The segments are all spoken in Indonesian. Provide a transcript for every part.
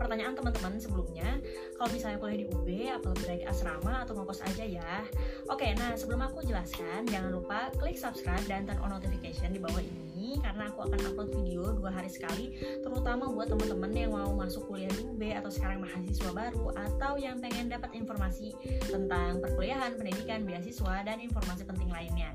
pertanyaan teman-teman sebelumnya. Kalau misalnya kuliah di UB apa lebih baik asrama atau ngekos aja ya. Oke nah sebelum aku jelaskan jangan lupa klik subscribe dan turn on notification di bawah ini karena aku akan upload video dua hari sekali terutama buat teman-teman yang mau masuk kuliah di UB atau sekarang mahasiswa baru atau yang pengen dapat informasi tentang perkuliahan pendidikan beasiswa dan informasi penting lainnya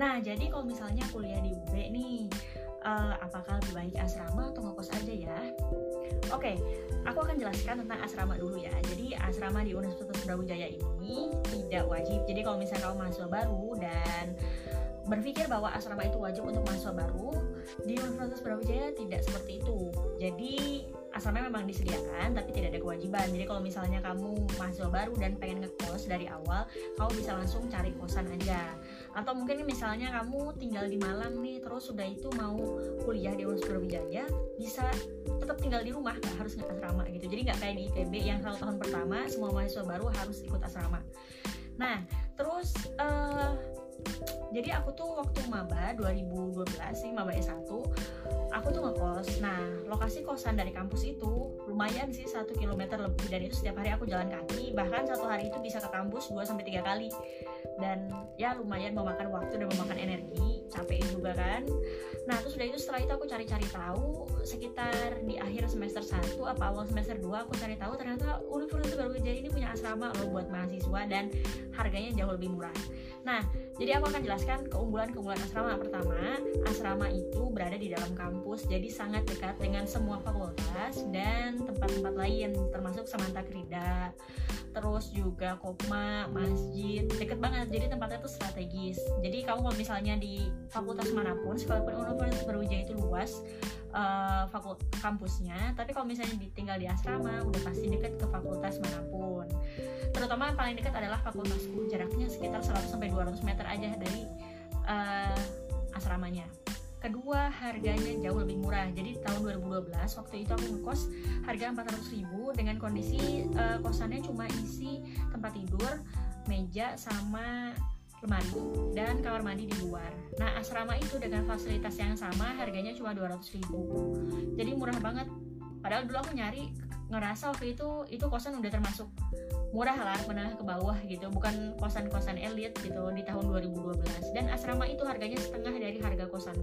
nah jadi kalau misalnya kuliah di UB nih uh, apakah lebih baik asrama atau ngekos aja ya? Oke, okay, aku akan jelaskan tentang asrama dulu ya. Jadi asrama di Universitas Brawijaya ini tidak wajib. Jadi kalau misalnya kamu mahasiswa baru dan berpikir bahwa asrama itu wajib untuk mahasiswa baru, di Universitas Brawijaya tidak seperti itu. Jadi asrama memang disediakan tapi tidak ada kewajiban. Jadi kalau misalnya kamu mahasiswa baru dan pengen ngekos dari awal, kamu bisa langsung cari kosan aja atau mungkin misalnya kamu tinggal di Malang nih terus sudah itu mau kuliah di Universitas Brawijaya bisa tetap tinggal di rumah nggak harus nggak asrama gitu jadi nggak kayak di ITB yang satu tahun pertama semua mahasiswa baru harus ikut asrama nah terus uh, jadi aku tuh waktu maba 2012 sih maba S1 aku tuh ngekos. Nah lokasi kosan dari kampus itu lumayan sih satu kilometer lebih dari itu setiap hari aku jalan kaki. Bahkan satu hari itu bisa ke kampus 2 sampai tiga kali. Dan ya lumayan memakan waktu dan memakan energi capek juga kan. Nah terus udah itu setelah itu aku cari-cari tahu sekitar di akhir semester 1 apa awal semester 2 aku cari tahu ternyata Universitas Brawijaya ini punya asrama loh buat mahasiswa dan harganya jauh lebih murah. Nah jadi aku akan jelaskan keunggulan-keunggulan asrama pertama asrama itu berada di dalam kampus jadi sangat dekat dengan semua fakultas dan tempat-tempat lain termasuk Samanta Krida terus juga Kopma, masjid, deket banget. Jadi tempatnya tuh strategis. Jadi kamu kalau misalnya di fakultas mana pun, sekalipun Universitas Brawijaya itu luas uh, fakult kampusnya, tapi kalau misalnya ditinggal di asrama, udah pasti deket ke fakultas mana pun. Terutama yang paling dekat adalah fakultasku, jaraknya sekitar 100 sampai 200 meter aja dari uh, asramanya. Kedua harganya jauh lebih murah. Jadi tahun 2012 waktu itu aku ngekos harga 400 ribu dengan kondisi uh, kosannya cuma isi tempat tidur meja sama lemari dan kamar mandi di luar. Nah asrama itu dengan fasilitas yang sama harganya cuma 200 ribu. Jadi murah banget. Padahal dulu aku nyari ngerasa waktu itu itu kosan udah termasuk murah lah menengah ke bawah gitu. Bukan kosan-kosan elit gitu di tahun 2012 dan asrama itu harganya setengah dari harga kosan.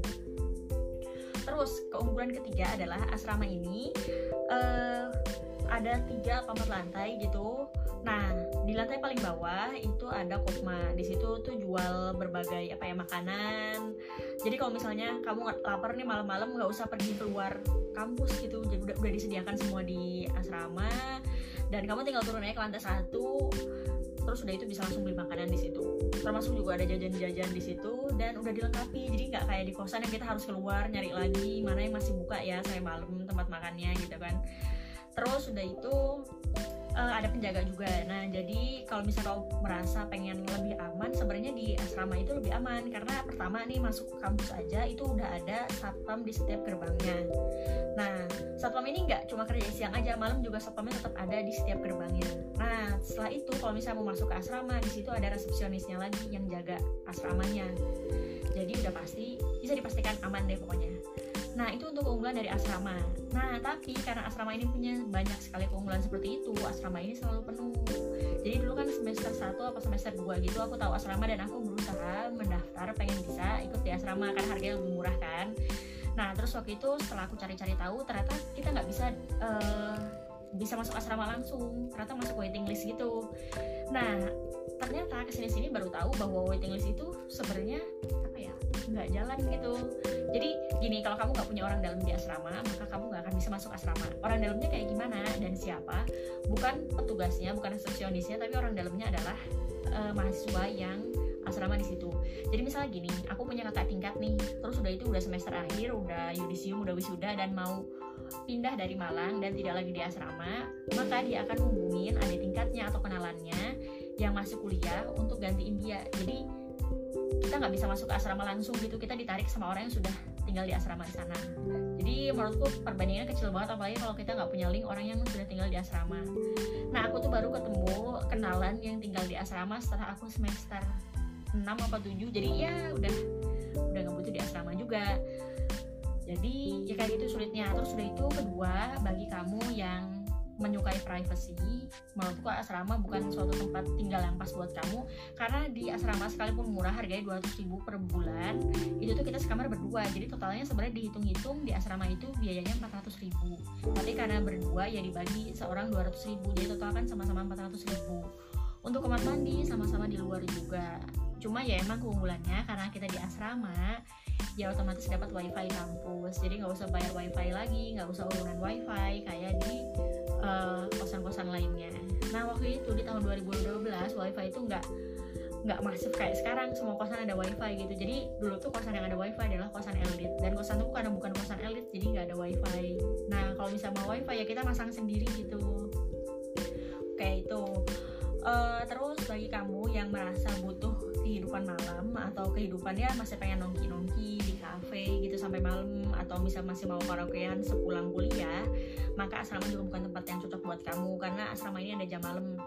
Terus keunggulan ketiga adalah asrama ini uh, ada tiga empat lantai gitu. Nah di lantai paling bawah itu ada kopma di situ tuh jual berbagai apa ya makanan. Jadi kalau misalnya kamu lapar nih malam-malam nggak usah pergi keluar kampus gitu. Jadi udah, udah disediakan semua di asrama dan kamu tinggal turun aja ke lantai satu. Terus udah itu bisa langsung beli makanan di situ. Termasuk juga ada jajan-jajan di situ dan udah dilengkapi. Jadi nggak kayak di kosan yang kita harus keluar nyari lagi mana yang masih buka ya saya malam tempat makannya gitu kan. Terus udah itu uh, ada penjaga juga. Nah, jadi kalau misalnya kau merasa pengen lebih aman, sebenarnya di asrama itu lebih aman karena pertama nih masuk kampus aja itu udah ada satpam di setiap gerbangnya. Nah, satpam ini nggak cuma kerja siang aja, malam juga satpamnya tetap ada di setiap gerbangnya. Nah, setelah itu kalau misalnya mau masuk ke asrama, di situ ada resepsionisnya lagi yang jaga asramanya. Jadi udah pasti bisa dipastikan aman deh pokoknya. Nah, itu untuk keunggulan dari asrama. Nah, tapi karena asrama ini punya banyak sekali keunggulan seperti itu, asrama ini selalu penuh. Jadi dulu kan semester 1 apa semester 2 gitu aku tahu asrama dan aku berusaha mendaftar pengen bisa ikut di asrama karena harganya lebih murah kan nah terus waktu itu setelah aku cari-cari tahu ternyata kita nggak bisa uh, bisa masuk asrama langsung ternyata masuk waiting list gitu nah ternyata ke sini-sini baru tahu bahwa waiting list itu sebenarnya apa ya nggak jalan gitu. Jadi gini kalau kamu nggak punya orang dalam di asrama maka kamu nggak akan bisa masuk asrama. Orang dalamnya kayak gimana dan siapa? Bukan petugasnya bukan resepsionisnya tapi orang dalamnya adalah uh, mahasiswa yang asrama di situ. Jadi misalnya gini aku punya kakak tingkat nih terus udah itu udah semester akhir udah yudisium udah wisuda dan mau pindah dari Malang dan tidak lagi di asrama maka dia akan hubungin adik tingkatnya atau kenalannya yang masih kuliah untuk gantiin dia. Jadi kita nggak bisa masuk ke asrama langsung gitu. Kita ditarik sama orang yang sudah tinggal di asrama di sana. Jadi menurutku perbandingannya kecil banget apalagi kalau kita nggak punya link orang yang sudah tinggal di asrama. Nah aku tuh baru ketemu kenalan yang tinggal di asrama setelah aku semester 6 apa 7 jadi ya udah udah nggak butuh di asrama juga. Jadi ya kayak gitu sulitnya. Terus sudah itu kedua bagi kamu yang menyukai privacy menurutku asrama bukan suatu tempat tinggal yang pas buat kamu karena di asrama sekalipun murah harganya 200 ribu per bulan itu tuh kita sekamar berdua. Jadi totalnya sebenarnya dihitung-hitung di asrama itu biayanya 400 ribu. Tapi karena berdua ya dibagi seorang 200 ribu jadi total kan sama-sama 400 ribu. Untuk kamar mandi sama-sama di luar juga. Cuma ya emang keunggulannya karena kita di asrama ya otomatis dapat wifi kampus. Jadi nggak usah bayar wifi lagi nggak usah urunan wifi kayak di uh, kosan-kosan lainnya. Nah waktu itu di tahun 2012 wifi itu nggak nggak masif kayak sekarang. Semua kosan ada wifi gitu. Jadi dulu tuh kosan yang ada wifi adalah kosan elit. Dan kosan itu karena bukan kosan elit jadi nggak ada wifi. Nah kalau bisa mau wifi ya kita masang sendiri gitu. Kayak itu. Uh, terus bagi kamu yang merasa kehidupan malam atau kehidupannya masih pengen nongki-nongki di cafe gitu sampai malam atau misal masih mau karaokean sepulang kuliah maka asrama juga bukan tempat yang cocok buat kamu karena asrama ini ada jam malam.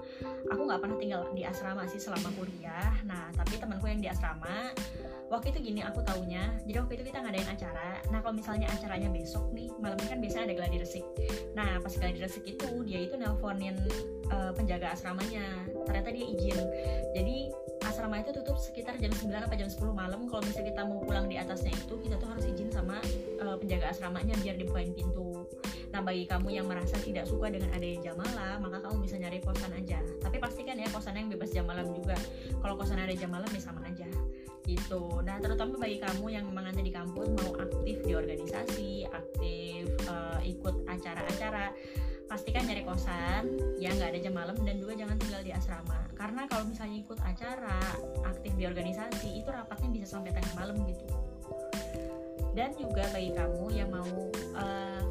Aku nggak pernah tinggal di asrama sih selama kuliah. Nah tapi temanku yang di asrama waktu itu gini aku taunya jadi waktu itu kita ngadain acara. Nah kalau misalnya acaranya besok nih malamnya kan biasanya ada gladi resik. Nah pas gladi resik itu dia itu nelponin uh, penjaga asramanya. Ternyata dia izin. Jadi asrama itu tutup sekitar jam 9 atau jam 10 malam. Kalau misalnya kita mau pulang di atasnya itu kita tuh harus izin sama uh, penjaga asramanya biar dibukain pintu. Nah bagi kamu yang merasa tidak suka dengan adanya jam malam maka kamu bisa nyari kosan aja. Tapi pastikan ya kosan yang bebas jam malam juga. Kalau kosan ada jam malam ya sama aja. Gitu. Nah terutama bagi kamu yang memang nanti di kampus mau aktif di organisasi aktif uh, ikut acara-acara pastikan nyari kosan yang nggak ada jam malam dan juga jangan tinggal di asrama. Karena kalau misalnya ikut acara aktif di organisasi itu rapatnya bisa sampai tengah malam gitu. Dan juga bagi kamu yang mau uh,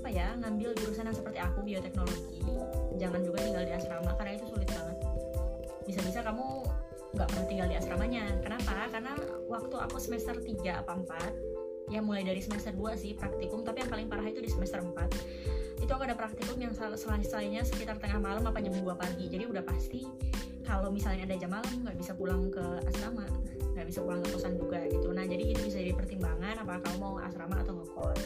apa ya ngambil jurusan yang seperti aku bioteknologi jangan juga tinggal di asrama karena itu sulit banget. Bisa-bisa kamu nggak pernah tinggal di asramanya. Kenapa? Karena waktu aku semester 3 apa 4 ya mulai dari semester 2 sih praktikum. Tapi yang paling parah itu di semester 4 itu aku ada praktikum yang selesainya sekitar tengah malam apa jam 2 pagi. Jadi udah pasti kalau misalnya ada jam malam nggak bisa pulang ke asrama. Nggak bisa pulang ke kosan juga gitu. Nah jadi itu bisa jadi pertimbangan apakah kamu mau asrama atau ngekos.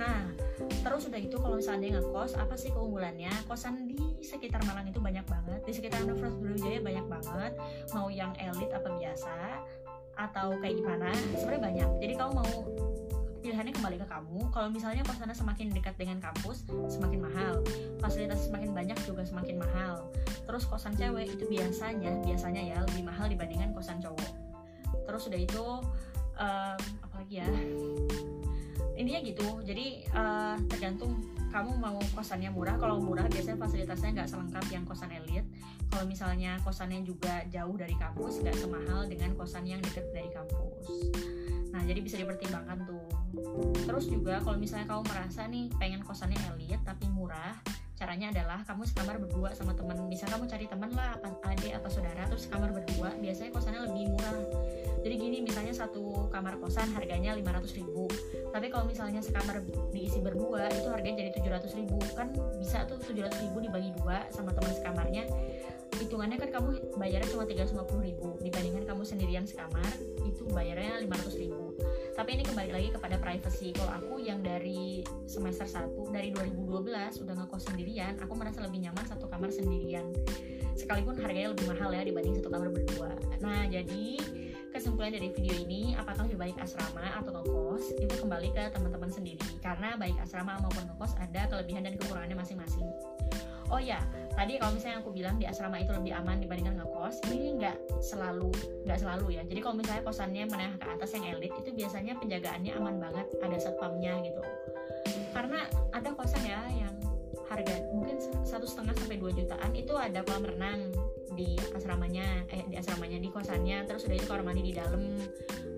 Nah terus udah itu kalau misalnya ngekos apa sih keunggulannya? Kosan di sekitar Malang itu banyak banget. Di sekitar Universitas Brawijaya banyak banget. Mau yang elit apa biasa atau kayak gimana sebenarnya banyak. Jadi kamu mau pilihannya kembali ke kamu. Kalau misalnya kosannya semakin dekat dengan kampus semakin mahal. Fasilitas semakin banyak juga semakin mahal. Terus kosan cewek itu biasanya biasanya ya lebih mahal dibandingkan kosan cowok. Terus udah itu apalagi ya? Intinya gitu. Jadi uh, tergantung kamu mau kosannya murah. Kalau murah biasanya fasilitasnya nggak selengkap yang kosan elit. Kalau misalnya kosannya juga jauh dari kampus nggak semahal dengan kosan yang dekat dari kampus. Nah jadi bisa dipertimbangkan tuh terus juga kalau misalnya kamu merasa nih pengen kosannya elit tapi murah caranya adalah kamu sekamar berdua sama temen. Bisa kamu cari temen lah apa adik apa saudara terus sekamar berdua biasanya kosannya lebih murah. Jadi gini misalnya satu kamar kosan harganya 500 ribu. Tapi kalau misalnya sekamar diisi berdua itu harganya jadi 700 ribu. Kan bisa tuh 700 ribu dibagi dua sama teman sekamarnya. Hitungannya kan kamu bayarnya cuma 350 ribu. Dibandingkan kamu sendirian sekamar itu bayarnya 500 ribu tapi ini kembali lagi kepada privacy. Kalau aku yang dari semester 1 dari 2012 udah ngekos sendirian aku merasa lebih nyaman satu kamar sendirian. Sekalipun harganya lebih mahal ya dibanding satu kamar berdua. Nah jadi kesimpulan dari video ini apakah lebih baik asrama atau ngekos itu kembali ke teman-teman sendiri. Karena baik asrama maupun ngekos ada kelebihan dan kekurangannya masing-masing oh ya tadi kalau misalnya aku bilang di asrama itu lebih aman dibandingkan ngekos ini nggak selalu nggak selalu ya. Jadi kalau misalnya kosannya menengah ke atas yang elit itu biasanya penjagaannya aman banget ada satpamnya gitu. Karena ada kosan ya yang harga mungkin satu setengah sampai dua jutaan itu ada kolam renang di asramanya eh di asramanya di kosannya. Terus udah itu kamar mandi di dalam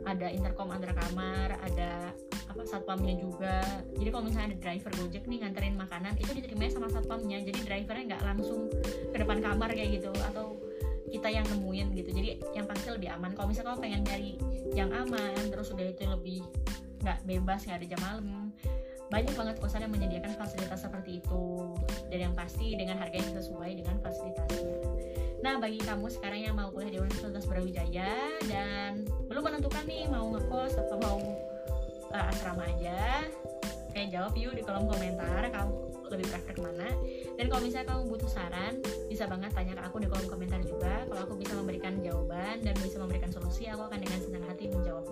ada intercom antara kamar ada apa satpamnya juga. Jadi kalau misalnya ada driver gojek nih nganterin makanan itu diterima sama satpamnya. Jadi drivernya nggak langsung ke depan kamar kayak gitu atau kita yang nemuin gitu. Jadi yang pasti lebih aman. Kalau misalnya kamu pengen nyari yang aman terus udah itu lebih nggak bebas nggak ada jam malam banyak banget kosan yang menyediakan fasilitas seperti itu. Dan yang pasti dengan harga yang sesuai dengan fasilitasnya. Nah bagi kamu sekarang yang mau kuliah di Universitas Brawijaya dan belum menentukan nih mau ngekos atau mau uh, asrama aja. Kayak jawab yuk di kolom komentar kamu lebih prefer ke mana. Dan kalau misalnya kamu butuh saran bisa banget tanya ke aku di kolom komentar juga. Kalau aku bisa memberikan jawaban dan bisa memberikan solusi aku akan dengan senang hati menjawab